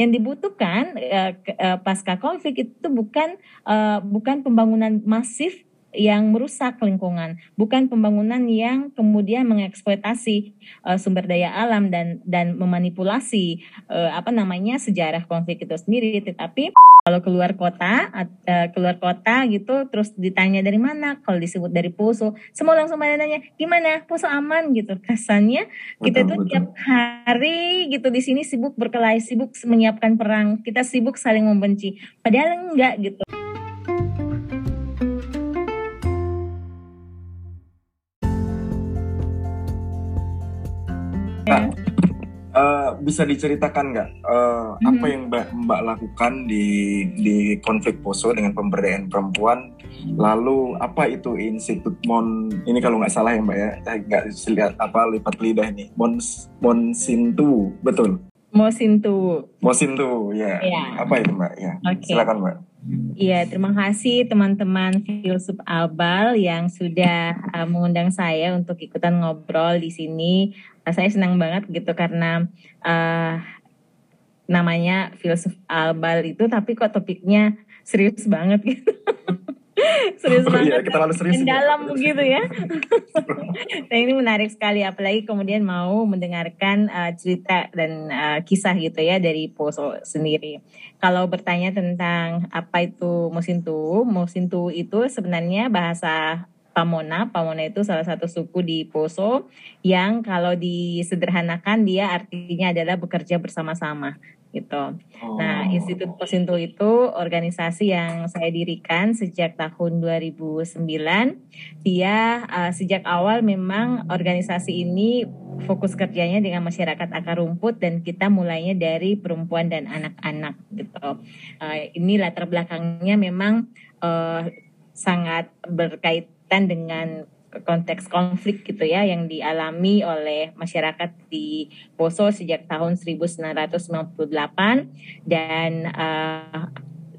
Yang dibutuhkan uh, uh, pasca konflik itu bukan uh, bukan pembangunan masif yang merusak lingkungan, bukan pembangunan yang kemudian mengeksploitasi uh, sumber daya alam dan dan memanipulasi uh, apa namanya sejarah konflik itu sendiri, tetapi kalau keluar kota uh, keluar kota gitu terus ditanya dari mana kalau disebut dari Poso semua langsung pada nanya gimana? Poso aman? gitu. Kesannya kita tuh tiap hari gitu di sini sibuk berkelahi sibuk menyiapkan perang kita sibuk saling membenci. Padahal enggak gitu Nah, uh, bisa diceritakan nggak uh, hmm. apa yang Mbak Mbak lakukan di di konflik Poso dengan pemberdayaan perempuan? Lalu apa itu Institut Mon? Ini kalau nggak salah ya Mbak ya, nggak lihat apa lipat lidah ini. Mon Monsintu, betul? Mosintu. Mosintu, ya. ya. Apa itu Mbak? Ya. Okay. Silakan Mbak. Iya, terima kasih teman-teman filsuf Abal yang sudah uh, mengundang saya untuk ikutan ngobrol di sini. Saya senang banget gitu karena uh, namanya filsuf Abal itu, tapi kok topiknya serius banget gitu. serius oh, banget. Iya, kita lalu serius. Dalam begitu ya. nah ini menarik sekali, apalagi kemudian mau mendengarkan uh, cerita dan uh, kisah gitu ya dari Poso sendiri. Kalau bertanya tentang apa itu Mosintu, Mosintu itu sebenarnya bahasa Pamona. Pamona itu salah satu suku di Poso yang kalau disederhanakan dia artinya adalah bekerja bersama-sama gitu. Oh. Nah, Institut Posinto itu organisasi yang saya dirikan sejak tahun 2009. Dia uh, sejak awal memang organisasi ini fokus kerjanya dengan masyarakat akar rumput dan kita mulainya dari perempuan dan anak-anak gitu. Uh, ini latar belakangnya memang uh, sangat berkaitan dengan konteks konflik gitu ya yang dialami oleh masyarakat di Poso sejak tahun 1998 dan uh,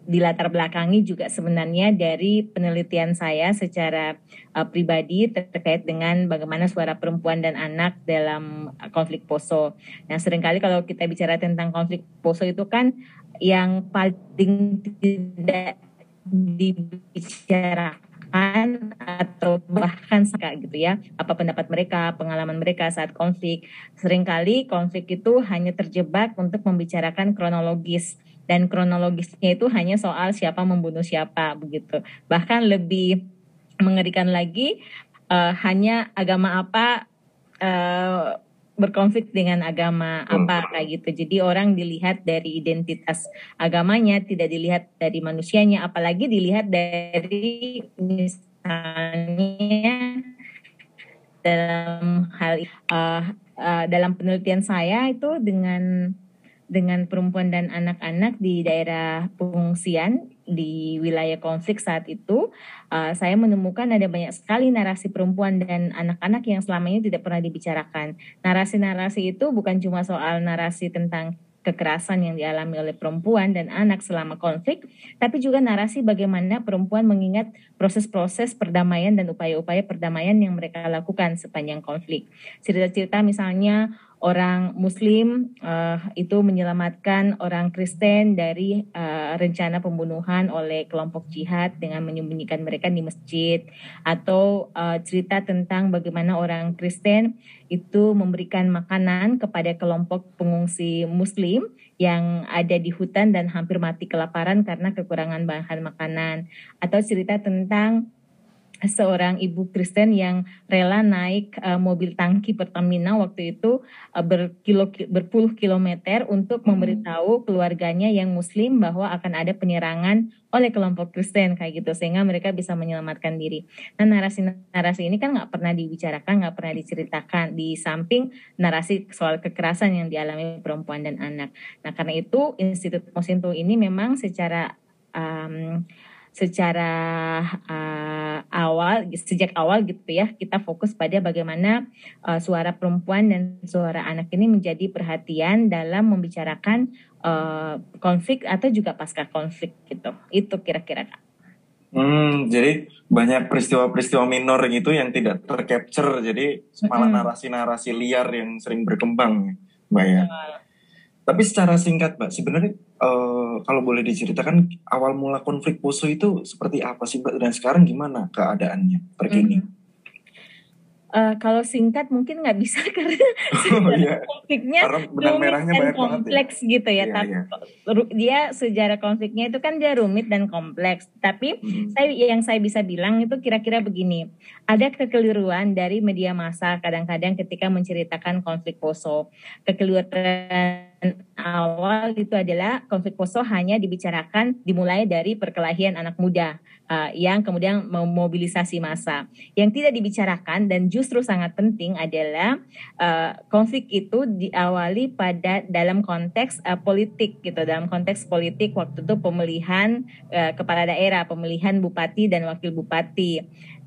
di latar belakangi juga sebenarnya dari penelitian saya secara uh, pribadi terkait dengan bagaimana suara perempuan dan anak dalam konflik Poso. Nah, sering kali kalau kita bicara tentang konflik Poso itu kan yang paling tidak dibicarakan atau bahkan suka gitu ya. Apa pendapat mereka pengalaman mereka saat konflik. Seringkali konflik itu hanya terjebak untuk membicarakan kronologis. Dan kronologisnya itu hanya soal siapa membunuh siapa begitu. Bahkan lebih mengerikan lagi uh, hanya agama apa uh, berkonflik dengan agama hmm. apa kayak gitu. Jadi orang dilihat dari identitas agamanya, tidak dilihat dari manusianya, apalagi dilihat dari misalnya dalam hal uh, uh, dalam penelitian saya itu dengan dengan perempuan dan anak-anak di daerah pengungsian di wilayah konflik saat itu, uh, saya menemukan ada banyak sekali narasi perempuan dan anak-anak yang selama ini tidak pernah dibicarakan. Narasi-narasi itu bukan cuma soal narasi tentang kekerasan yang dialami oleh perempuan dan anak selama konflik, tapi juga narasi bagaimana perempuan mengingat proses-proses perdamaian dan upaya-upaya perdamaian yang mereka lakukan sepanjang konflik. Cerita-cerita misalnya orang Muslim uh, itu menyelamatkan orang Kristen dari uh, rencana pembunuhan oleh kelompok jihad dengan menyembunyikan mereka di masjid, atau uh, cerita tentang bagaimana orang Kristen itu memberikan makanan kepada kelompok pengungsi Muslim yang ada di hutan dan hampir mati kelaparan karena kekurangan bahan makanan, atau cerita tentang seorang ibu Kristen yang rela naik uh, mobil tangki Pertamina waktu itu uh, berkilo berpuluh kilometer untuk hmm. memberitahu keluarganya yang Muslim bahwa akan ada penyerangan oleh kelompok Kristen kayak gitu sehingga mereka bisa menyelamatkan diri. Nah narasi-narasi ini kan nggak pernah dibicarakan, nggak pernah diceritakan di samping narasi soal kekerasan yang dialami perempuan dan anak. Nah karena itu Institut Mosinto ini memang secara um, secara uh, awal sejak awal gitu ya kita fokus pada bagaimana uh, suara perempuan dan suara anak ini menjadi perhatian dalam membicarakan uh, konflik atau juga pasca konflik gitu itu kira-kira kak. Hmm, jadi banyak peristiwa-peristiwa minor gitu yang tidak tercapture, jadi malah narasi-narasi liar yang sering berkembang, mbak ya. Tapi secara singkat, Mbak, sebenarnya uh, kalau boleh diceritakan awal mula konflik Poso itu seperti apa sih, Mbak? Dan sekarang gimana keadaannya terkini? Mm -hmm. Uh, kalau singkat mungkin nggak bisa karena oh, iya. konfliknya rumit dan kompleks ya. gitu ya. Iya, Tapi iya. dia sejarah konfliknya itu kan dia rumit dan kompleks. Tapi hmm. saya yang saya bisa bilang itu kira-kira begini. Ada kekeliruan dari media massa kadang-kadang ketika menceritakan konflik Poso. Kekeliruan awal itu adalah konflik Poso hanya dibicarakan dimulai dari perkelahian anak muda uh, yang kemudian memobilisasi massa. Yang tidak dibicarakan dan justru sangat penting adalah uh, konflik itu diawali pada dalam konteks uh, politik gitu, dalam konteks politik waktu itu pemilihan uh, kepala daerah, pemilihan bupati dan wakil bupati.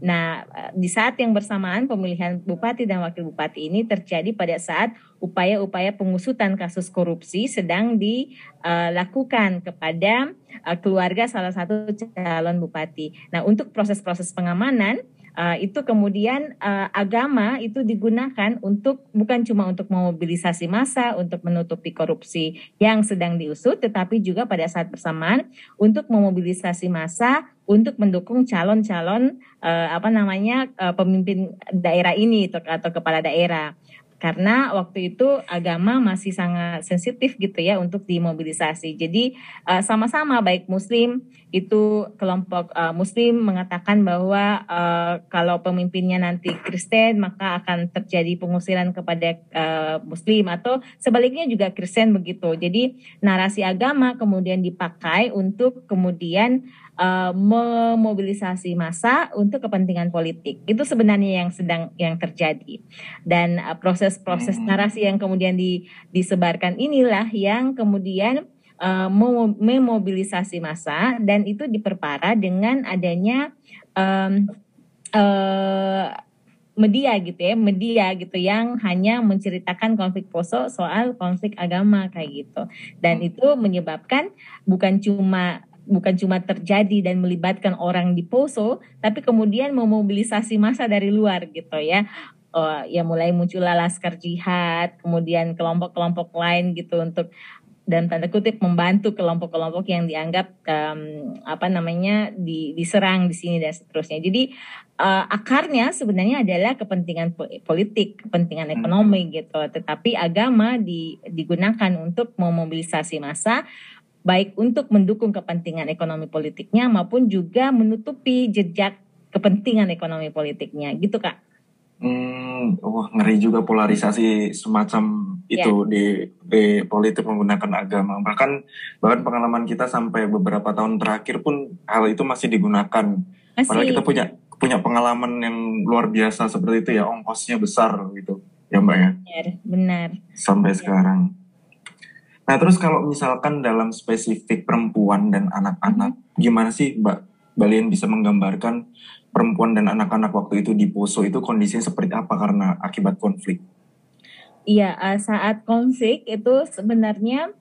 Nah, di saat yang bersamaan pemilihan bupati dan wakil bupati ini terjadi pada saat upaya-upaya pengusutan kasus korupsi sedang dilakukan kepada uh, keluarga salah satu calon bupati. Nah, untuk proses-proses pengamanan Uh, itu kemudian uh, agama itu digunakan untuk bukan cuma untuk memobilisasi massa untuk menutupi korupsi yang sedang diusut tetapi juga pada saat bersamaan untuk memobilisasi massa untuk mendukung calon-calon uh, apa namanya uh, pemimpin daerah ini atau, atau kepala daerah karena waktu itu agama masih sangat sensitif gitu ya untuk dimobilisasi. Jadi uh, sama-sama baik Muslim itu kelompok uh, Muslim mengatakan bahwa uh, kalau pemimpinnya nanti Kristen maka akan terjadi pengusiran kepada Muslim atau sebaliknya juga Kristen begitu. Jadi narasi agama kemudian dipakai untuk kemudian uh, memobilisasi massa untuk kepentingan politik. Itu sebenarnya yang sedang yang terjadi. Dan proses-proses uh, narasi yang kemudian di, disebarkan inilah yang kemudian uh, memobilisasi massa dan itu diperparah dengan adanya um, uh, media gitu ya, media gitu yang hanya menceritakan konflik Poso soal konflik agama kayak gitu. Dan itu menyebabkan bukan cuma bukan cuma terjadi dan melibatkan orang di Poso, tapi kemudian memobilisasi massa dari luar gitu ya. Uh, ya mulai muncul laskar jihad, kemudian kelompok-kelompok lain gitu untuk dan tanda kutip membantu kelompok-kelompok yang dianggap um, apa namanya di, diserang di sini dan seterusnya. Jadi uh, akarnya sebenarnya adalah kepentingan politik, kepentingan hmm. ekonomi gitu. Tetapi agama di, digunakan untuk memobilisasi massa baik untuk mendukung kepentingan ekonomi politiknya maupun juga menutupi jejak kepentingan ekonomi politiknya gitu kak. Hmm, wah ngeri juga polarisasi semacam itu yeah. di di politik menggunakan agama. Bahkan bahkan pengalaman kita sampai beberapa tahun terakhir pun hal itu masih digunakan. Masih. Padahal kita punya punya pengalaman yang luar biasa seperti itu ya ongkosnya besar gitu ya mbak ya. Benar, benar. Sampai ya. sekarang. Nah terus kalau misalkan dalam spesifik perempuan dan anak-anak, gimana sih Mbak Balien bisa menggambarkan perempuan dan anak-anak waktu itu di Poso itu kondisinya seperti apa karena akibat konflik? Iya, eh, saat konflik itu sebenarnya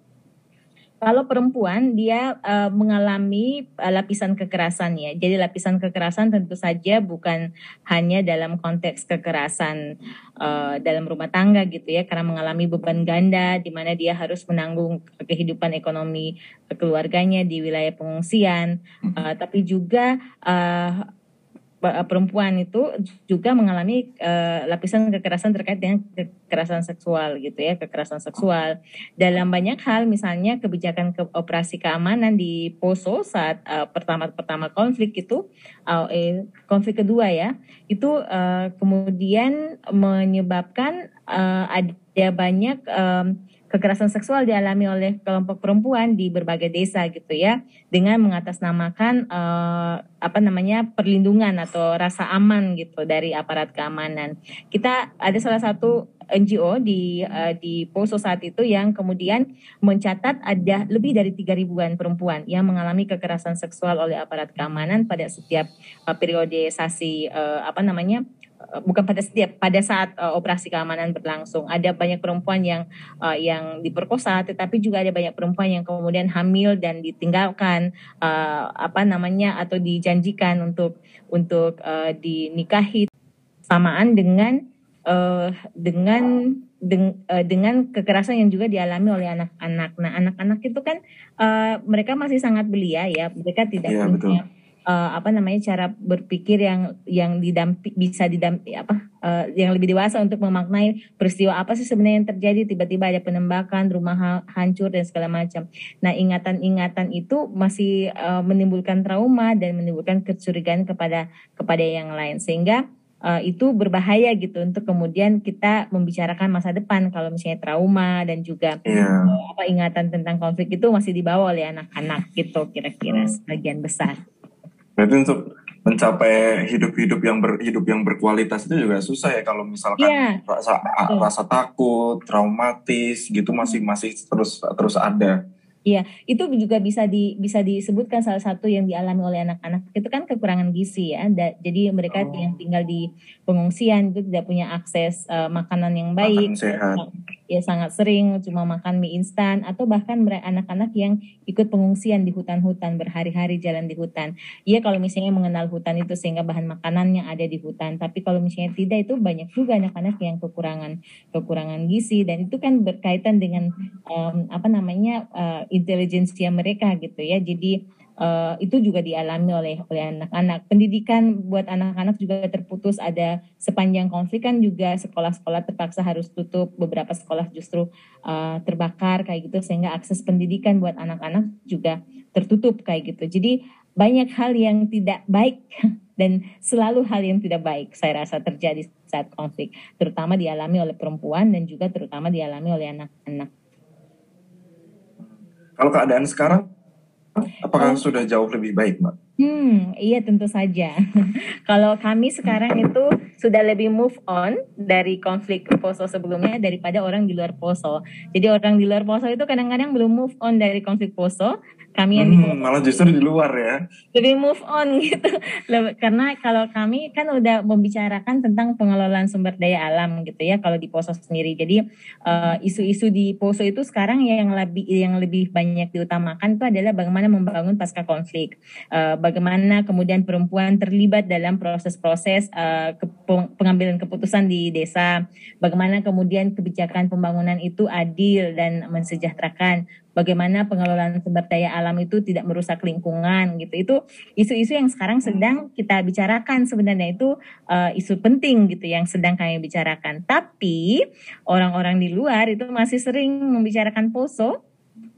kalau perempuan dia uh, mengalami uh, lapisan kekerasan ya. Jadi lapisan kekerasan tentu saja bukan hanya dalam konteks kekerasan uh, dalam rumah tangga gitu ya, karena mengalami beban ganda di mana dia harus menanggung kehidupan ekonomi keluarganya di wilayah pengungsian, uh, tapi juga uh, perempuan itu juga mengalami uh, lapisan kekerasan terkait dengan kekerasan seksual gitu ya kekerasan seksual. Dalam banyak hal misalnya kebijakan ke operasi keamanan di Poso saat uh, pertama pertama konflik itu uh, eh, konflik kedua ya itu uh, kemudian menyebabkan uh, ada banyak um, kekerasan seksual dialami oleh kelompok perempuan di berbagai desa gitu ya dengan mengatasnamakan uh, apa namanya perlindungan atau rasa aman gitu dari aparat keamanan. Kita ada salah satu NGO di uh, di Poso saat itu yang kemudian mencatat ada lebih dari tiga ribuan perempuan yang mengalami kekerasan seksual oleh aparat keamanan pada setiap uh, periodisasi uh, apa namanya bukan pada setiap pada saat uh, operasi keamanan berlangsung. Ada banyak perempuan yang uh, yang diperkosa tetapi juga ada banyak perempuan yang kemudian hamil dan ditinggalkan uh, apa namanya atau dijanjikan untuk untuk uh, dinikahi samaan dengan uh, dengan deng, uh, dengan kekerasan yang juga dialami oleh anak-anak. Nah, anak-anak itu kan uh, mereka masih sangat belia ya, mereka tidak yeah, punya uh, apa namanya cara berpikir yang yang didampi bisa didampi apa uh, yang lebih dewasa untuk memaknai peristiwa apa sih sebenarnya yang terjadi tiba-tiba ada penembakan rumah hancur dan segala macam. Nah ingatan-ingatan itu masih uh, menimbulkan trauma dan menimbulkan kecurigaan kepada kepada yang lain sehingga uh, itu berbahaya gitu untuk kemudian kita membicarakan masa depan kalau misalnya trauma dan juga yeah. uh, apa ingatan tentang konflik itu masih dibawa oleh anak-anak gitu kira-kira sebagian besar. Berarti untuk mencapai hidup-hidup yang ber, hidup yang berkualitas itu juga susah ya kalau misalkan yeah. rasa rasa takut, traumatis gitu masih masih terus terus ada. Iya, itu juga bisa di bisa disebutkan salah satu yang dialami oleh anak-anak itu kan kekurangan gizi ya. Da, jadi mereka oh. yang tinggal di pengungsian itu tidak punya akses uh, makanan yang baik. Makan sehat ya sangat sering cuma makan mie instan atau bahkan anak-anak yang ikut pengungsian di hutan-hutan berhari-hari jalan di hutan. Iya kalau misalnya mengenal hutan itu sehingga bahan makanannya ada di hutan, tapi kalau misalnya tidak itu banyak juga anak-anak yang kekurangan kekurangan gizi dan itu kan berkaitan dengan um, apa namanya uh, intelijensia mereka gitu ya. Jadi uh, itu juga dialami oleh oleh anak-anak. Pendidikan buat anak-anak juga terputus. Ada sepanjang konflik kan juga sekolah-sekolah terpaksa harus tutup. Beberapa sekolah justru uh, terbakar kayak gitu sehingga akses pendidikan buat anak-anak juga tertutup kayak gitu. Jadi banyak hal yang tidak baik dan selalu hal yang tidak baik saya rasa terjadi saat konflik, terutama dialami oleh perempuan dan juga terutama dialami oleh anak-anak. Kalau keadaan sekarang Apakah oh. sudah jauh lebih baik, Mbak? Hmm, iya tentu saja. Kalau kami sekarang itu sudah lebih move on dari konflik Poso sebelumnya daripada orang di luar Poso. Jadi orang di luar Poso itu kadang-kadang belum move on dari konflik Poso kami yang hmm, malah justru di luar ya. Lebih move on gitu. Karena kalau kami kan udah membicarakan tentang pengelolaan sumber daya alam gitu ya kalau di Poso sendiri. Jadi uh, isu-isu di Poso itu sekarang yang lebih yang lebih banyak diutamakan itu adalah bagaimana membangun pasca konflik. Uh, bagaimana kemudian perempuan terlibat dalam proses-proses uh, pengambilan keputusan di desa. Bagaimana kemudian kebijakan pembangunan itu adil dan mensejahterakan bagaimana pengelolaan sumber daya alam itu tidak merusak lingkungan gitu. Itu isu-isu yang sekarang sedang kita bicarakan sebenarnya itu uh, isu penting gitu yang sedang kami bicarakan. Tapi orang-orang di luar itu masih sering membicarakan poso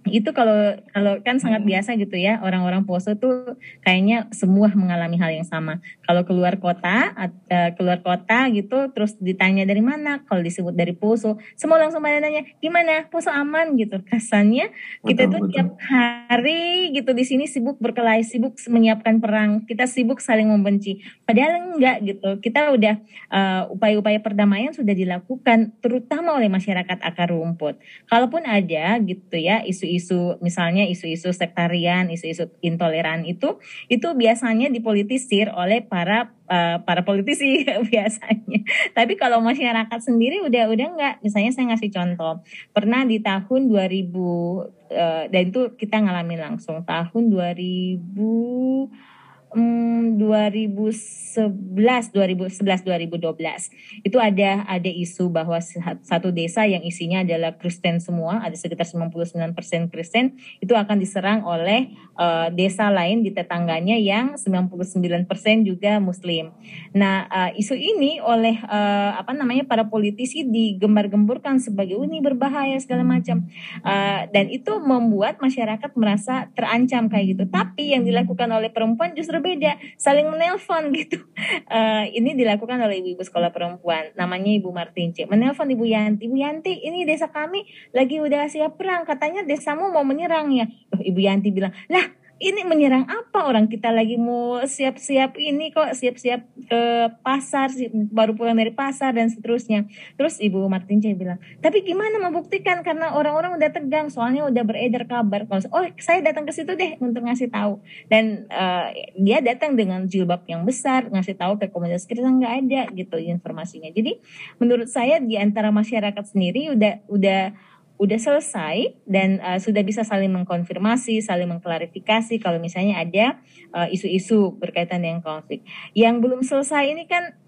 itu kalau kalau kan sangat hmm. biasa gitu ya orang-orang Poso tuh kayaknya semua mengalami hal yang sama. Kalau keluar kota uh, keluar kota gitu terus ditanya dari mana kalau disebut dari Poso semua langsung pada nanya gimana Poso aman gitu. Kesannya kita betul, tuh betul. tiap hari gitu di sini sibuk berkelahi, sibuk menyiapkan perang, kita sibuk saling membenci. Padahal enggak gitu. Kita udah uh, upaya-upaya perdamaian sudah dilakukan terutama oleh masyarakat akar rumput. Kalaupun ada gitu ya isu isu misalnya isu-isu sektarian, isu-isu intoleran itu itu biasanya dipolitisir oleh para uh, para politisi biasanya. Tapi kalau masyarakat sendiri udah udah enggak. Misalnya saya ngasih contoh. Pernah di tahun 2000 uh, dan itu kita ngalamin langsung tahun 2000 hmm, 2011 2011 2012 itu ada ada isu bahwa satu desa yang isinya adalah Kristen semua ada sekitar 99% Kristen itu akan diserang oleh uh, desa lain di tetangganya yang 99% juga Muslim. Nah uh, isu ini oleh uh, apa namanya para politisi digembar-gemburkan sebagai ini berbahaya segala macam uh, dan itu membuat masyarakat merasa terancam kayak gitu. Tapi yang dilakukan oleh perempuan justru beda saling menelpon gitu. Uh, ini dilakukan oleh ibu-ibu sekolah perempuan namanya ibu Martince menelpon ibu Yanti ibu Yanti ini desa kami lagi udah siap perang katanya desamu mau menyerang ya ibu Yanti bilang lah ini menyerang apa orang? Kita lagi mau siap-siap ini kok siap-siap ke pasar baru pulang dari pasar dan seterusnya. Terus ibu Martin C bilang tapi gimana membuktikan karena orang-orang udah tegang? Soalnya udah beredar kabar. Kalau oh saya datang ke situ deh untuk ngasih tahu. Dan uh, dia datang dengan jilbab yang besar ngasih tahu ke komunitas kita nggak ada gitu informasinya. Jadi menurut saya di antara masyarakat sendiri udah udah udah selesai dan uh, sudah bisa saling mengkonfirmasi, saling mengklarifikasi kalau misalnya ada uh, isu-isu berkaitan dengan konflik. Yang belum selesai ini kan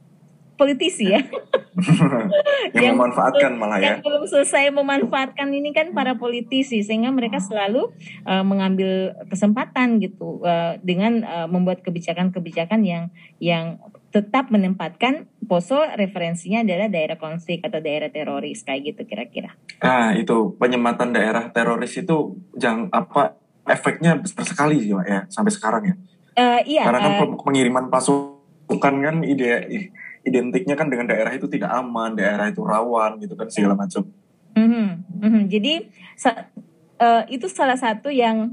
politisi ya. yang, memanfaatkan malah ya. Yang belum selesai memanfaatkan ini kan para politisi sehingga mereka selalu uh, mengambil kesempatan gitu uh, dengan uh, membuat kebijakan-kebijakan yang yang tetap menempatkan Poso referensinya adalah daerah konflik atau daerah teroris kayak gitu kira-kira. Ah itu penyematan daerah teroris itu jangan apa efeknya besar sekali sih ya sampai sekarang ya. Uh, iya. Karena kan uh, pengiriman pasukan kan ide identiknya kan dengan daerah itu tidak aman, daerah itu rawan gitu kan segala macam. Mm -hmm, mm -hmm. Jadi uh, itu salah satu yang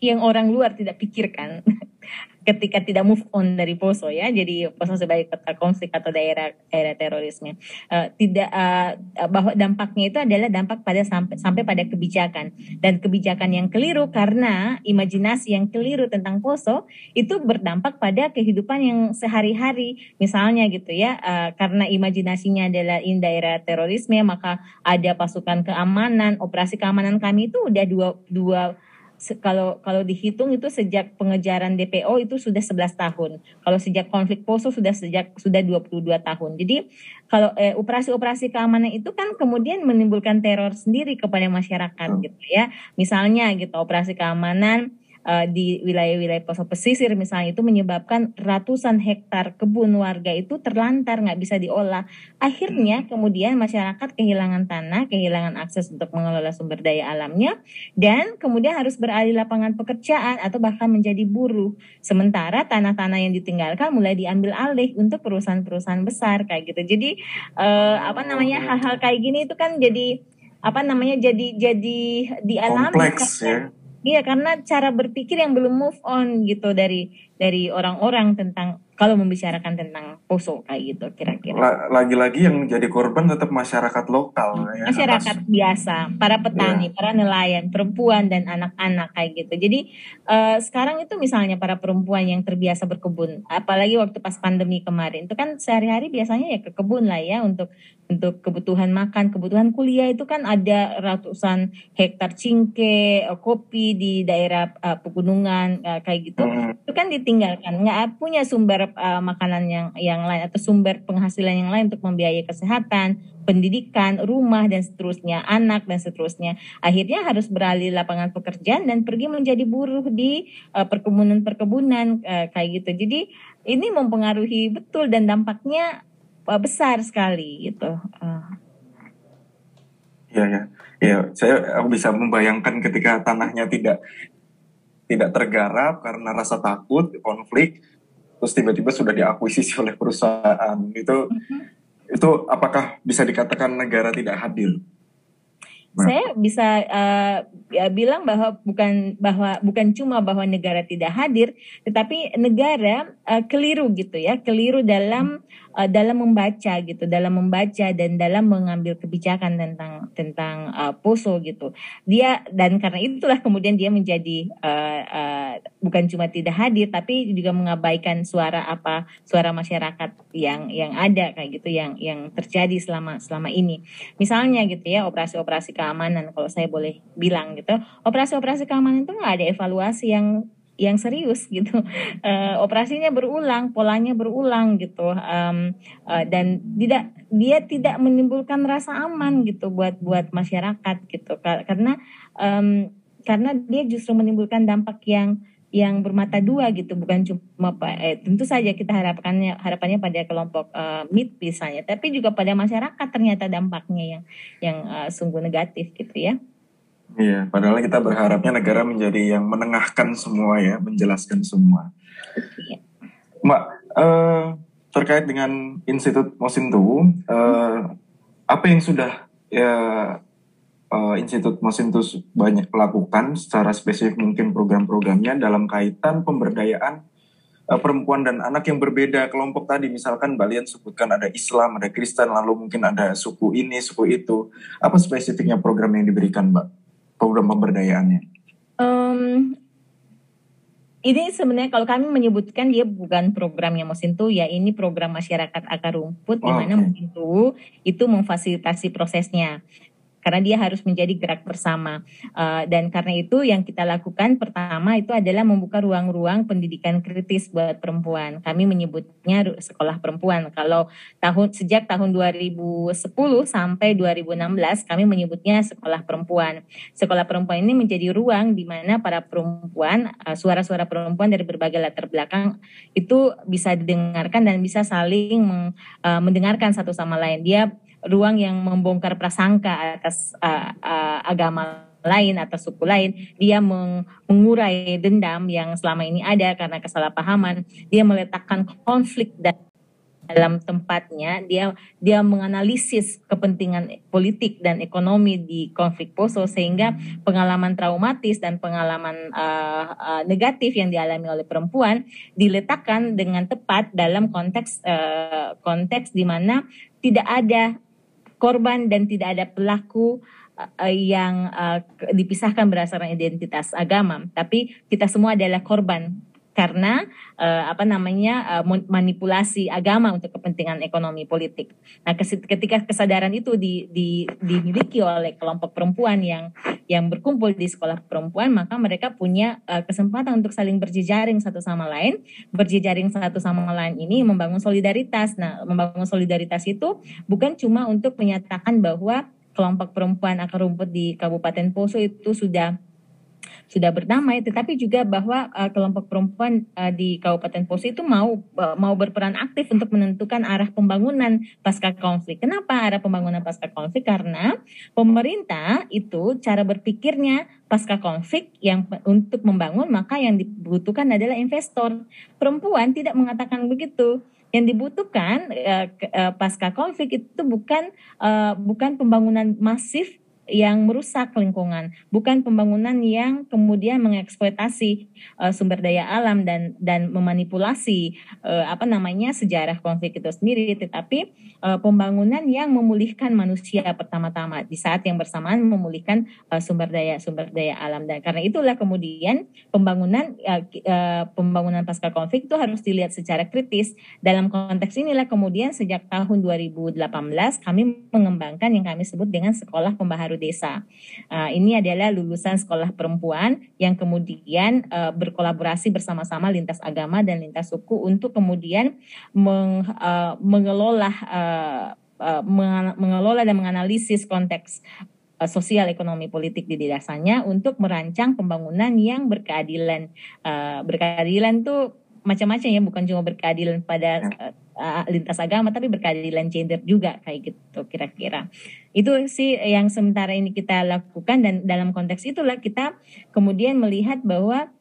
yang orang luar tidak pikirkan ketika tidak move on dari Poso ya jadi Poso sebagai kota konflik atau daerah daerah terorisme. Uh, tidak uh, bahwa dampaknya itu adalah dampak pada sampai sampai pada kebijakan. Dan kebijakan yang keliru karena imajinasi yang keliru tentang Poso itu berdampak pada kehidupan yang sehari-hari. Misalnya gitu ya uh, karena imajinasinya adalah in daerah terorisme maka ada pasukan keamanan operasi keamanan kami itu udah dua dua kalau kalau dihitung itu sejak pengejaran DPO itu sudah 11 tahun. Kalau sejak konflik Poso sudah sejak sudah 22 tahun. Jadi kalau eh, operasi-operasi keamanan itu kan kemudian menimbulkan teror sendiri kepada masyarakat gitu ya. Misalnya gitu operasi keamanan uh, di wilayah-wilayah poso pesisir misalnya itu menyebabkan ratusan hektar kebun warga itu terlantar nggak bisa diolah. Akhirnya hmm. kemudian masyarakat kehilangan tanah, kehilangan akses untuk mengelola sumber daya alamnya dan kemudian harus beralih lapangan pekerjaan atau bahkan menjadi buruh. Sementara tanah-tanah yang ditinggalkan mulai diambil alih untuk perusahaan-perusahaan besar kayak gitu. Jadi uh, apa namanya hal-hal kayak gini itu kan jadi apa namanya jadi jadi dialami kompleks ya Iya karena cara berpikir yang belum move on gitu dari dari orang-orang tentang kalau membicarakan tentang poso kayak gitu kira-kira. Lagi-lagi yang jadi korban tetap masyarakat lokal ya. Masyarakat biasa, para petani, yeah. para nelayan, perempuan dan anak-anak kayak gitu. Jadi uh, sekarang itu misalnya para perempuan yang terbiasa berkebun, apalagi waktu pas pandemi kemarin itu kan sehari-hari biasanya ya ke kebun lah ya untuk untuk kebutuhan makan, kebutuhan kuliah itu kan ada ratusan hektar cingke, eh, kopi di daerah uh, pegunungan uh, kayak gitu. Hmm. Itu kan ditinggalkan, nggak punya sumber uh, makanan yang yang lain atau sumber penghasilan yang lain untuk membiayai kesehatan, pendidikan, rumah dan seterusnya, anak dan seterusnya. Akhirnya harus beralih lapangan pekerjaan dan pergi menjadi buruh di uh, perkebunan-perkebunan uh, kayak gitu. Jadi ini mempengaruhi betul dan dampaknya besar sekali gitu. Iya ya, ya saya aku bisa membayangkan ketika tanahnya tidak tidak tergarap karena rasa takut, konflik, terus tiba-tiba sudah diakuisisi oleh perusahaan itu mm-hmm. itu apakah bisa dikatakan negara tidak hadir? Nah. Saya bisa uh, ya, bilang bahwa bukan bahwa bukan cuma bahwa negara tidak hadir, tetapi negara uh, keliru gitu ya, keliru dalam uh, dalam membaca gitu, dalam membaca dan dalam mengambil kebijakan tentang tentang uh, Poso gitu. Dia dan karena itulah kemudian dia menjadi uh, uh, bukan cuma tidak hadir tapi juga mengabaikan suara apa suara masyarakat yang yang ada kayak gitu yang yang terjadi selama selama ini. Misalnya gitu ya operasi-operasi keamanan kalau saya boleh bilang gitu, operasi-operasi keamanan itu nggak ada evaluasi yang yang serius gitu. Uh, operasinya berulang polanya berulang gitu. Um, uh, dan tidak dia tidak menimbulkan rasa aman gitu buat buat masyarakat gitu. Karena um, karena dia justru menimbulkan dampak yang yang bermata dua gitu bukan cuma eh, tentu saja kita harapkannya harapannya pada kelompok uh, mid misalnya tapi juga pada masyarakat ternyata dampaknya yang yang uh, sungguh negatif gitu ya Iya, padahal kita berharapnya negara menjadi yang menengahkan semua ya, menjelaskan semua. Iya. Mbak, uh, terkait dengan Institut Mosintu, uh, apa yang sudah ya uh, Institut Mosintu banyak melakukan secara spesifik mungkin program-programnya dalam kaitan pemberdayaan uh, perempuan dan anak yang berbeda kelompok tadi misalkan Balian sebutkan ada Islam, ada Kristen, lalu mungkin ada suku ini, suku itu. Apa spesifiknya program yang diberikan, Mbak? program pemberdayaannya? Um, ini sebenarnya kalau kami menyebutkan dia bukan programnya Mosintu ya ini program masyarakat akar rumput oh, di mana okay. Mosintu itu memfasilitasi prosesnya. Karena dia harus menjadi gerak bersama. Uh, dan karena itu yang kita lakukan pertama itu adalah membuka ruang-ruang pendidikan kritis buat perempuan. Kami menyebutnya sekolah perempuan. Kalau tahun sejak tahun 2010 sampai 2016 kami menyebutnya sekolah perempuan. Sekolah perempuan ini menjadi ruang di mana para perempuan, uh, suara-suara perempuan dari berbagai latar belakang itu bisa didengarkan dan bisa saling meng, uh, mendengarkan satu sama lain. Dia ruang yang membongkar prasangka atas uh, uh, agama lain atau suku lain, dia meng, mengurai dendam yang selama ini ada karena kesalahpahaman, dia meletakkan konflik dalam tempatnya. Dia dia menganalisis kepentingan politik dan ekonomi di konflik Poso sehingga pengalaman traumatis dan pengalaman uh, uh, negatif yang dialami oleh perempuan diletakkan dengan tepat dalam konteks uh, konteks di mana tidak ada korban dan tidak ada pelaku uh, yang uh, dipisahkan berdasarkan identitas agama, tapi kita semua adalah korban karena uh, apa namanya uh, manipulasi agama untuk kepentingan ekonomi politik. Nah, ketika kesadaran itu di, di, dimiliki oleh kelompok perempuan yang yang berkumpul di sekolah perempuan, maka mereka punya uh, kesempatan untuk saling berjejaring satu sama lain. Berjejaring satu sama lain ini membangun solidaritas. Nah, membangun solidaritas itu bukan cuma untuk menyatakan bahwa kelompok perempuan akar rumput di Kabupaten Poso itu sudah sudah berdamai, tetapi juga bahwa uh, kelompok perempuan uh, di Kabupaten Poso itu mau uh, mau berperan aktif untuk menentukan arah pembangunan pasca konflik. Kenapa arah pembangunan pasca konflik? Karena pemerintah itu cara berpikirnya pasca konflik yang untuk membangun maka yang dibutuhkan adalah investor. Perempuan tidak mengatakan begitu yang dibutuhkan uh, pasca konflik itu bukan uh, bukan pembangunan masif yang merusak lingkungan, bukan pembangunan yang kemudian mengeksploitasi uh, sumber daya alam dan dan memanipulasi uh, apa namanya sejarah konflik itu sendiri, tetapi uh, pembangunan yang memulihkan manusia pertama-tama di saat yang bersamaan memulihkan uh, sumber daya sumber daya alam dan karena itulah kemudian pembangunan uh, uh, pembangunan pasca konflik itu harus dilihat secara kritis. Dalam konteks inilah kemudian sejak tahun 2018 kami mengembangkan yang kami sebut dengan sekolah pembaharu desa. Uh, ini adalah lulusan sekolah perempuan yang kemudian uh, berkolaborasi bersama-sama lintas agama dan lintas suku untuk kemudian meng, uh, mengelola uh, uh, mengelola dan menganalisis konteks sosial ekonomi politik di desanya untuk merancang pembangunan yang berkeadilan. Berkeadilan tuh macam-macam ya, bukan cuma berkeadilan pada uh, lintas agama, tapi berkeadilan gender juga kayak gitu kira-kira. Itu sih yang sementara ini kita lakukan dan dalam konteks itulah kita kemudian melihat bahwa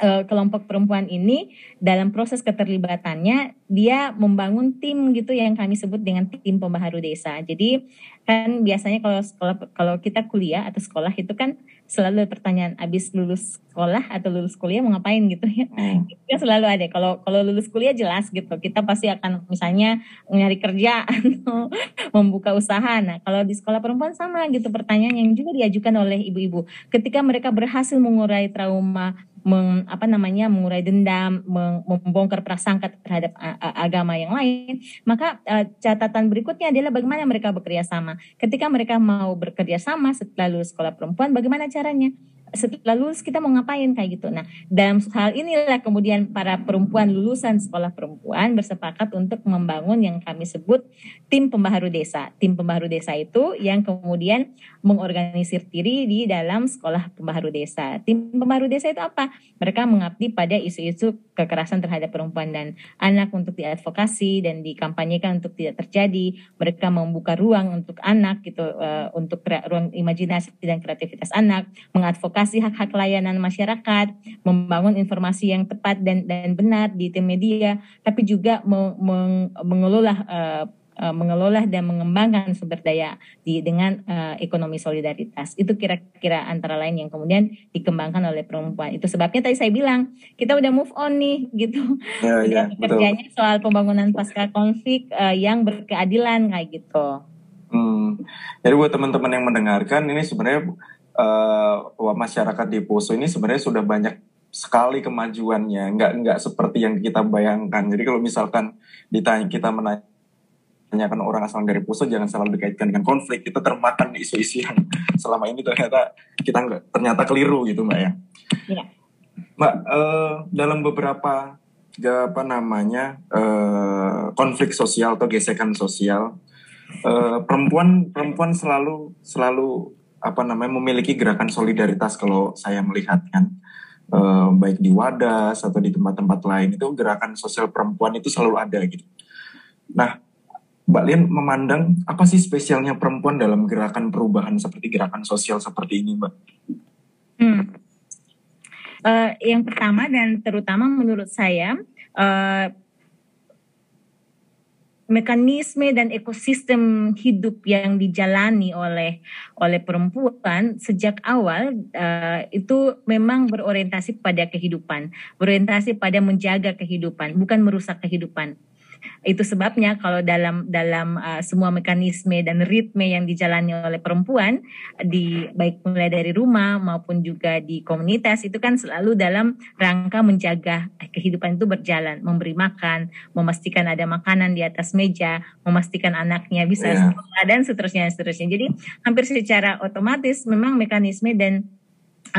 uh, kelompok perempuan ini dalam proses keterlibatannya dia membangun tim gitu yang kami sebut dengan tim pembaharu desa. Jadi kan biasanya kalau sekolah kalau kita kuliah atau sekolah itu kan selalu pertanyaan abis lulus sekolah atau lulus kuliah mau ngapain? gitu ya. Hmm. itu kan selalu ada. Kalau kalau lulus kuliah jelas gitu. Kita pasti akan misalnya nyari kerja atau membuka usaha. Nah kalau di sekolah perempuan sama gitu pertanyaan yang juga diajukan oleh ibu-ibu. Ketika mereka berhasil mengurai trauma meng, apa namanya mengurai dendam, membongkar prasangka terhadap agama yang lain, maka uh, catatan berikutnya adalah bagaimana mereka bekerja sama. Ketika mereka mau bekerja sama setelah lulus sekolah perempuan, bagaimana caranya? setelah lulus kita mau ngapain kayak gitu. Nah, dalam hal inilah kemudian para perempuan lulusan sekolah perempuan bersepakat untuk membangun yang kami sebut tim pembaharu desa. Tim pembaharu desa itu yang kemudian mengorganisir diri di dalam sekolah pembaharu desa. Tim pembaharu desa itu apa? Mereka mengabdi pada isu-isu kekerasan terhadap perempuan dan anak untuk diadvokasi dan dikampanyekan untuk tidak terjadi. Mereka membuka ruang untuk anak gitu uh, untuk ruang imajinasi dan kreativitas anak, mengadvokasi hak-hak layanan masyarakat, membangun informasi yang tepat dan dan benar di tim media, tapi juga meng, mengelola uh, uh, mengelola dan mengembangkan sumber daya di dengan uh, ekonomi solidaritas. Itu kira-kira antara lain yang kemudian dikembangkan oleh perempuan. Itu sebabnya tadi saya bilang kita udah move on nih gitu. Ya, ya, kerjanya soal pembangunan pasca konflik uh, yang berkeadilan kayak gitu. Hmm. Jadi buat teman-teman yang mendengarkan ini sebenarnya uh, masyarakat di Poso ini sebenarnya sudah banyak sekali kemajuannya, nggak nggak seperti yang kita bayangkan. Jadi kalau misalkan ditanya kita menanya kebanyakan orang asal dari Poso jangan selalu dikaitkan dengan konflik kita termakan isu-isu yang selama ini ternyata kita nggak ternyata keliru gitu mbak ya. ya. Mbak uh, dalam beberapa apa namanya uh, konflik sosial atau gesekan sosial uh, perempuan perempuan selalu selalu apa namanya memiliki gerakan solidaritas kalau saya melihat kan uh, baik di Wadas atau di tempat-tempat lain itu gerakan sosial perempuan itu selalu ada gitu. Nah Mbak Lian memandang apa sih spesialnya perempuan dalam gerakan perubahan seperti gerakan sosial seperti ini, Mbak? Hmm. Uh, yang pertama dan terutama menurut saya uh, mekanisme dan ekosistem hidup yang dijalani oleh oleh perempuan sejak awal uh, itu memang berorientasi pada kehidupan, berorientasi pada menjaga kehidupan, bukan merusak kehidupan. Itu sebabnya kalau dalam dalam uh, semua mekanisme dan ritme yang dijalani oleh perempuan di baik mulai dari rumah maupun juga di komunitas itu kan selalu dalam rangka menjaga kehidupan itu berjalan, memberi makan, memastikan ada makanan di atas meja, memastikan anaknya bisa yeah. sekolah dan seterusnya seterusnya. Jadi hampir secara otomatis memang mekanisme dan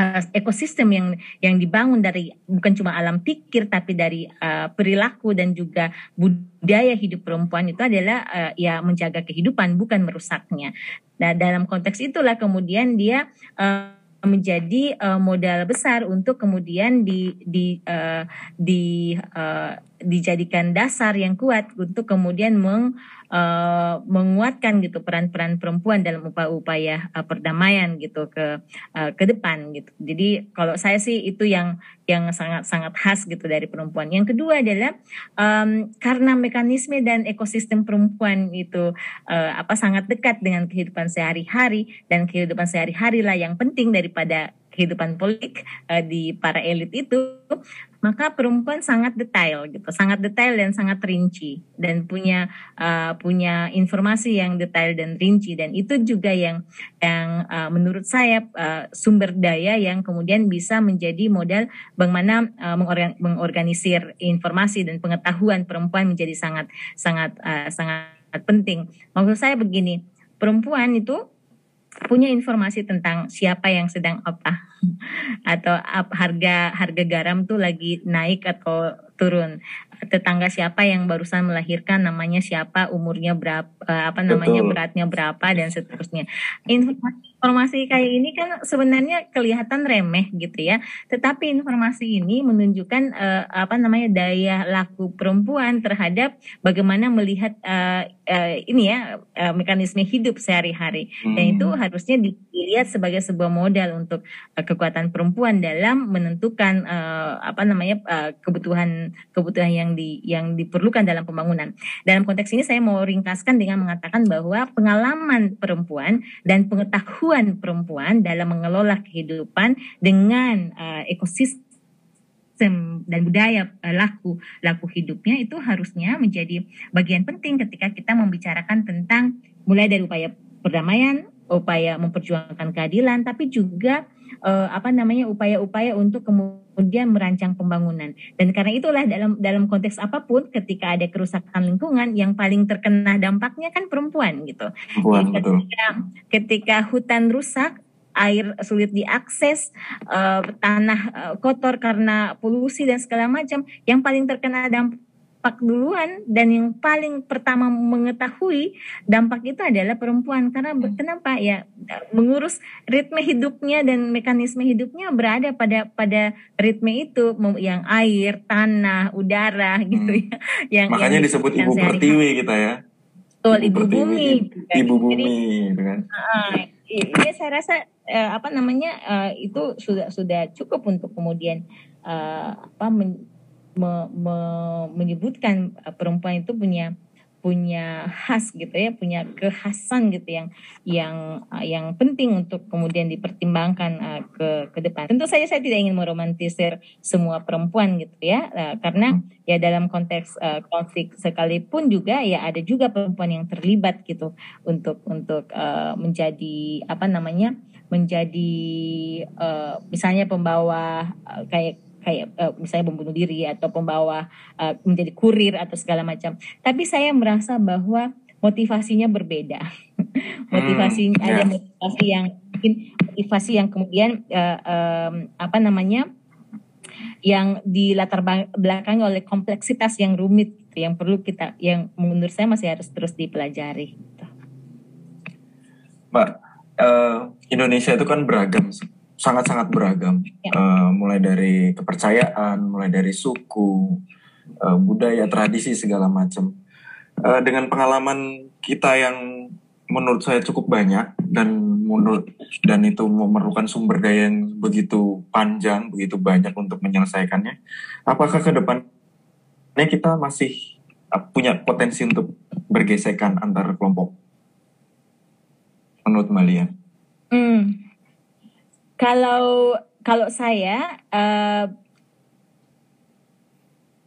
uh, ekosistem yang yang dibangun dari bukan cuma alam pikir tapi dari uh, perilaku dan juga budaya hidup perempuan itu adalah uh, ya menjaga kehidupan bukan merusaknya. Nah dalam konteks itulah kemudian dia uh, menjadi uh, modal besar untuk kemudian di di uh, di uh, dijadikan dasar yang kuat untuk kemudian meng uh, menguatkan gitu peran-peran perempuan dalam upaya-upaya uh, perdamaian gitu ke uh, ke depan gitu. Jadi kalau saya sih itu yang yang sangat-sangat khas gitu dari perempuan. Yang kedua adalah um, karena mekanisme dan ekosistem perempuan itu uh, apa sangat dekat dengan kehidupan sehari-hari dan kehidupan sehari-hari lah yang penting daripada kehidupan politik uh, di para elit itu, maka perempuan sangat detail gitu, sangat detail dan sangat rinci dan punya uh, punya informasi yang detail dan rinci dan itu juga yang yang uh, menurut saya uh, sumber daya yang kemudian bisa menjadi modal bagaimana uh, mengorganisir informasi dan pengetahuan perempuan menjadi sangat sangat uh, sangat penting. Maksud saya begini, perempuan itu punya informasi tentang siapa yang sedang apa atau harga harga garam tuh lagi naik atau turun. Tetangga siapa yang barusan melahirkan namanya siapa umurnya berapa eh, apa namanya Betul. beratnya berapa dan seterusnya. Informasi informasi kayak ini kan sebenarnya kelihatan remeh gitu ya. Tetapi informasi ini menunjukkan uh, apa namanya daya laku perempuan terhadap bagaimana melihat uh, uh, ini ya uh, mekanisme hidup sehari-hari. Hmm. Dan itu harusnya dilihat sebagai sebuah modal untuk uh, kekuatan perempuan dalam menentukan uh, apa namanya uh, kebutuhan kebutuhan yang di yang diperlukan dalam pembangunan. Dalam konteks ini saya mau ringkaskan dengan mengatakan bahwa pengalaman perempuan dan pengetahuan kemampuan perempuan dalam mengelola kehidupan dengan uh, ekosistem dan budaya uh, laku laku hidupnya itu harusnya menjadi bagian penting ketika kita membicarakan tentang mulai dari upaya perdamaian, upaya memperjuangkan keadilan, tapi juga uh, apa namanya upaya-upaya untuk kemudian merancang pembangunan. Dan karena itulah dalam dalam konteks apa pun ketika ada kerusakan lingkungan yang paling terkena dampaknya kan perempuan gitu. Perempuan, Jadi ketika, ketika hutan rusak air sulit diakses, uh, tanah uh, kotor karena polusi dan segala macam, yang paling terkena dampak dampak duluan dan yang paling pertama mengetahui dampak itu adalah perempuan karena hmm. kenapa ya mengurus ritme hidupnya dan mekanisme hidupnya berada pada pada ritme itu yang air, tanah, udara gitu hmm. ya. Yang makanya yang disebut ibu pertiwi kita ya. Betul, ibu, ibu bumi. Ibu bumi Jadi, gitu kan. Uh, ya saya rasa uh, apa namanya uh, itu sudah sudah cukup untuk kemudian uh, apa men, me, me, menyebutkan perempuan itu punya punya khas gitu ya, punya kekhasan gitu yang yang uh, yang penting untuk kemudian dipertimbangkan uh, ke ke depan. Tentu saja saya tidak ingin meromantisir semua perempuan gitu ya, uh, karena ya dalam konteks uh, konflik sekalipun juga ya ada juga perempuan yang terlibat gitu untuk untuk uh, menjadi apa namanya menjadi uh, misalnya pembawa uh, kayak kayak uh, misalnya membunuh diri atau pembawa uh, menjadi kurir atau segala macam. Tapi saya merasa bahwa motivasinya berbeda. motivasi hmm, ada yeah. motivasi yang mungkin motivasi yang kemudian uh, um, apa namanya yang di latar belakang oleh kompleksitas yang rumit gitu, yang perlu kita yang menurut saya masih harus terus dipelajari. Gitu. Mbak, uh, Indonesia itu kan beragam, sangat-sangat beragam, ya. uh, mulai dari kepercayaan, mulai dari suku, uh, budaya, tradisi segala macam. Uh, dengan pengalaman kita yang menurut saya cukup banyak dan menurut dan itu memerlukan sumber daya yang begitu panjang, begitu banyak untuk menyelesaikannya. Apakah ke depannya kita masih punya potensi untuk bergesekan antar kelompok? Menurut Malia? Hmm. Kalau kalau saya uh,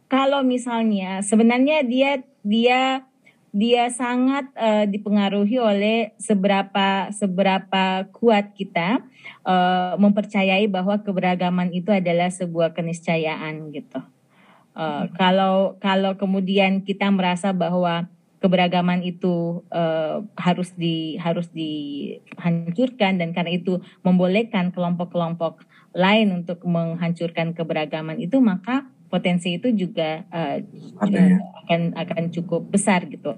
kalau misalnya sebenarnya dia dia dia sangat uh, dipengaruhi oleh seberapa seberapa kuat kita uh, mempercayai bahwa keberagaman itu adalah sebuah keniscayaan gitu. Uh, kalau kalau kemudian kita merasa bahwa keberagaman itu uh, harus di harus dihancurkan dan karena itu membolehkan kelompok-kelompok lain untuk menghancurkan keberagaman itu maka potensi itu juga uh, ya. akan akan cukup besar gitu.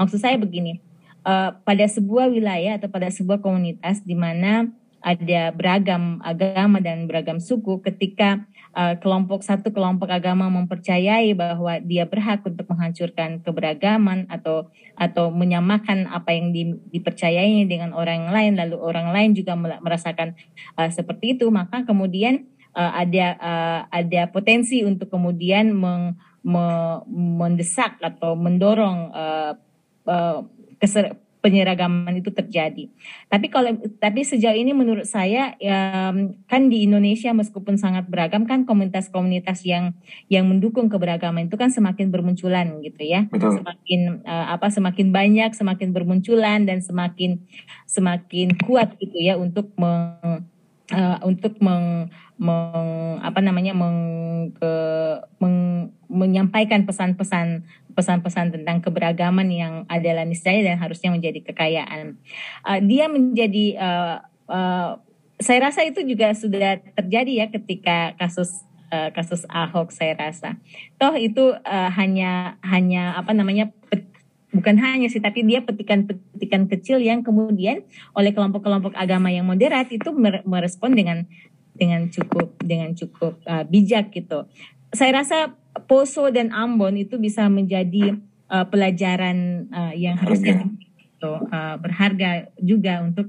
Maksud saya begini, uh, pada sebuah wilayah atau pada sebuah komunitas di mana ada beragam agama dan beragam suku, ketika kelompok satu kelompok agama mempercayai bahwa dia berhak untuk menghancurkan keberagaman atau atau menyamakan apa yang di, dipercayainya dengan orang lain, lalu orang lain juga merasakan uh, seperti itu, maka kemudian uh, ada uh, ada potensi untuk kemudian meng, me, mendesak atau mendorong uh, uh, penyeragaman itu terjadi. Tapi kalau tapi sejauh ini menurut saya um, kan di Indonesia meskipun sangat beragam kan komunitas-komunitas yang yang mendukung keberagaman itu kan semakin bermunculan gitu ya. Betul. Semakin uh, apa semakin banyak, semakin bermunculan dan semakin semakin kuat gitu ya untuk meng, uh, untuk meng meng, apa namanya meng, ke, meng, menyampaikan pesan-pesan pesan-pesan tentang keberagaman yang adalah niscaya dan harusnya menjadi kekayaan. Uh, dia menjadi uh, uh, saya rasa itu juga sudah terjadi ya ketika kasus uh, kasus Ahok saya rasa. Toh itu uh, hanya hanya apa namanya bukan hanya sih tapi dia petikan-petikan kecil yang kemudian oleh kelompok-kelompok agama yang moderat itu merespon dengan dengan cukup dengan cukup uh, bijak gitu. Saya rasa Poso dan Ambon itu bisa menjadi uh, pelajaran uh, yang harusnya gitu, uh, berharga juga untuk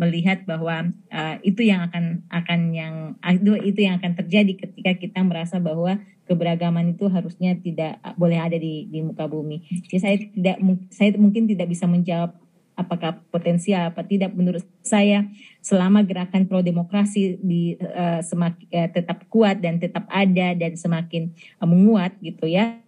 melihat bahwa uh, itu yang akan akan yang itu itu yang akan terjadi ketika kita merasa bahwa keberagaman itu harusnya tidak boleh ada di di muka bumi. Jadi saya tidak saya mungkin tidak bisa menjawab apakah potensial apa tidak menurut saya selama gerakan pro demokrasi di uh, semakin uh, tetap kuat dan tetap ada dan semakin uh, menguat gitu ya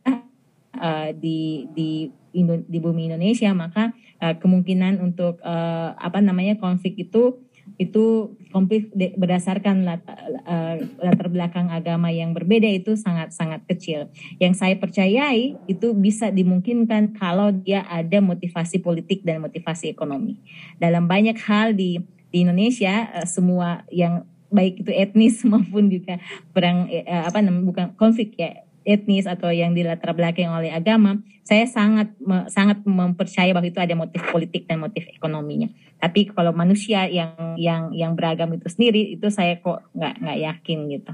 uh, di di di bumi Indonesia maka uh, kemungkinan untuk uh, apa namanya konflik itu itu konflik berdasarkan latar, uh, latar belakang agama yang berbeda itu sangat-sangat kecil. Yang saya percayai itu bisa dimungkinkan kalau dia ada motivasi politik dan motivasi ekonomi. Dalam banyak hal di di Indonesia semua yang baik itu etnis maupun juga perang apa namanya bukan konflik ya etnis atau yang dilatar belakang oleh agama, saya sangat sangat mempercayai bahwa itu ada motif politik dan motif ekonominya. Tapi kalau manusia yang yang yang beragam itu sendiri itu saya kok nggak nggak yakin gitu.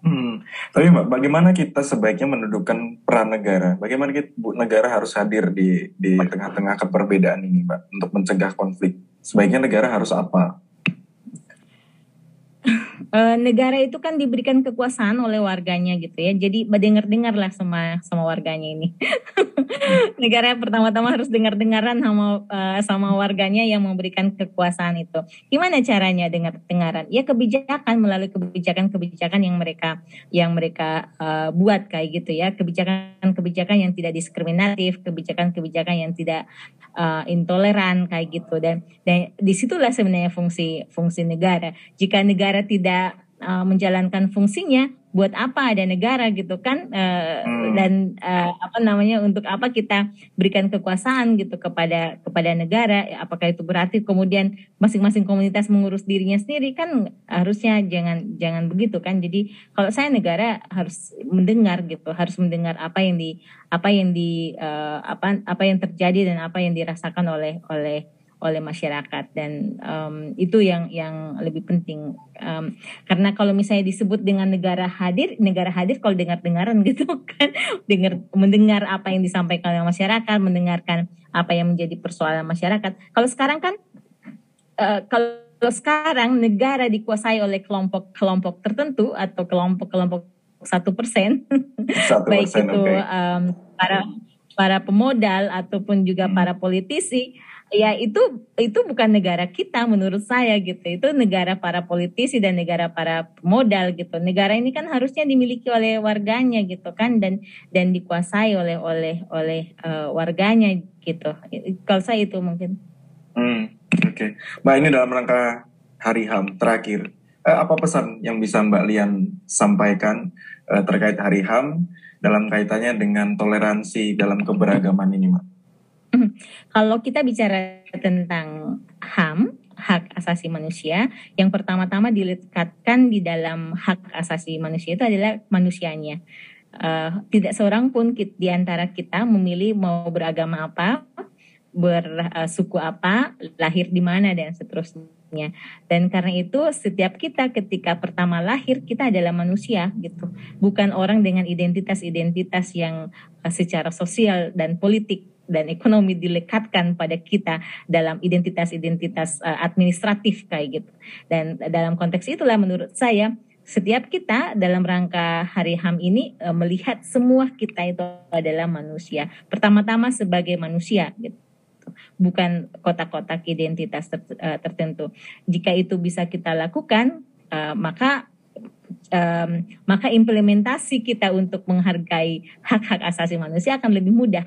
Hmm. Tapi mbak, bagaimana kita sebaiknya mendudukan peran negara? Bagaimana kita negara harus hadir di di tengah-tengah keperbedaan ini, mbak, untuk mencegah konflik? Sebaiknya negara harus apa? Uh, negara itu kan diberikan kekuasaan oleh warganya gitu ya. Jadi dengar-dengar lah sama sama warganya ini. negara pertama-tama harus dengar-dengaran sama uh, sama warganya yang memberikan kekuasaan itu. Gimana caranya dengar-dengaran? Ya kebijakan melalui kebijakan-kebijakan yang mereka yang mereka uh, buat kayak gitu ya. Kebijakan-kebijakan yang tidak diskriminatif, kebijakan-kebijakan yang tidak uh, intoleran kayak gitu dan dan di situlah sebenarnya fungsi fungsi negara. Jika negara tidak uh, menjalankan fungsinya, buat apa ada negara gitu kan uh, hmm. dan uh, apa namanya untuk apa kita berikan kekuasaan gitu kepada kepada negara apakah itu berarti kemudian masing-masing komunitas mengurus dirinya sendiri kan harusnya jangan jangan begitu kan jadi kalau saya negara harus mendengar gitu harus mendengar apa yang di apa yang di uh, apa apa yang terjadi dan apa yang dirasakan oleh oleh oleh masyarakat. Dan um, itu yang yang lebih penting. Um, karena kalau misalnya disebut dengan negara hadir negara hadir kalau dengar dengaran gitu kan. Dengar mendengar apa yang disampaikan oleh masyarakat mendengarkan apa yang menjadi persoalan masyarakat. Kalau sekarang kan uh, kalau sekarang negara dikuasai oleh kelompok-kelompok tertentu atau kelompok-kelompok satu persen. Baik itu okay. um, para para pemodal ataupun juga hmm. para politisi ya itu itu bukan negara kita menurut saya gitu. Itu negara para politisi dan negara para modal gitu. Negara ini kan harusnya dimiliki oleh warganya gitu kan dan dan dikuasai oleh oleh oleh uh, warganya gitu. Kalau saya itu mungkin. Hmm, oke. Okay. mbak ini dalam rangka hari ham terakhir. Uh, apa pesan yang bisa mbak Lian sampaikan uh, terkait hari ham dalam kaitannya dengan toleransi dalam keberagaman ini mbak Kalau kita bicara tentang HAM, hak asasi manusia, yang pertama-tama dilekatkan di dalam hak asasi manusia itu adalah manusianya. Uh, tidak seorang pun di antara kita memilih mau beragama apa, bersuku uh, apa, lahir di mana dan seterusnya. Dan karena itu setiap kita ketika pertama lahir kita adalah manusia gitu, bukan orang dengan identitas-identitas yang uh, secara sosial dan politik dan ekonomi dilekatkan pada kita dalam identitas-identitas uh, administratif kayak gitu. Dan dalam konteks itulah menurut saya setiap kita dalam rangka Hari HAM ini uh, melihat semua kita itu adalah manusia. Pertama-tama sebagai manusia gitu bukan kotak-kotak identitas uh, tertentu. Jika itu bisa kita lakukan, maka maka implementasi kita untuk menghargai hak-hak asasi manusia akan lebih mudah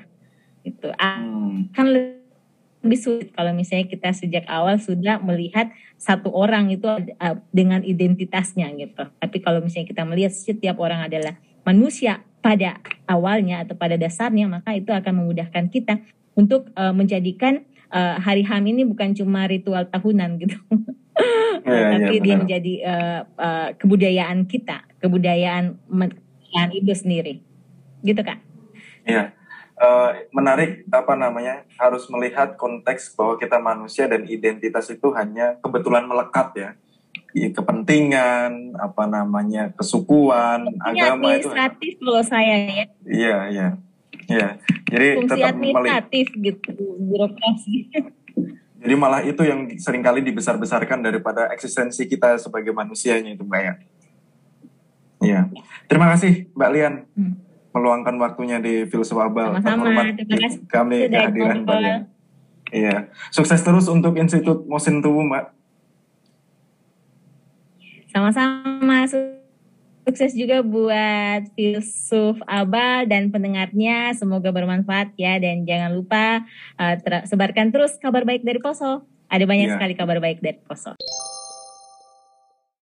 itu hmm. akan lebih sulit kalau misalnya kita sejak awal sudah melihat satu orang itu dengan identitasnya gitu. Tapi kalau misalnya kita melihat setiap orang adalah manusia pada awalnya atau pada dasarnya, maka itu akan memudahkan kita untuk uh, menjadikan uh, hari HAM ini bukan cuma ritual tahunan gitu. Ya, tapi ya, dia menjadi uh, uh, kebudayaan kita, kebudayaan itu sendiri. Gitu Kak. Iya uh, menarik apa namanya harus melihat konteks bahwa kita manusia dan identitas itu hanya kebetulan melekat ya. Ya, kepentingan apa namanya kesukuan agama itu administratif kalau saya ya. Iya iya. Iya. Jadi fungsi tetap administratif gitu birokrasi. Jadi malah itu yang sering kali dibesar-besarkan daripada eksistensi kita sebagai manusianya itu mbak ya. Iya. Terima kasih mbak Lian. Hmm meluangkan waktunya di Filsafabal. Sama-sama. Terima kasih. Kami kehadiran kalian. Iya. Sukses terus untuk Institut Mosin Tubuh, Mbak. Sama-sama. Sukses juga buat Filsuf Abal dan pendengarnya. Semoga bermanfaat ya. Dan jangan lupa uh, sebarkan terus kabar baik dari Poso. Ada banyak yeah. sekali kabar baik dari Poso.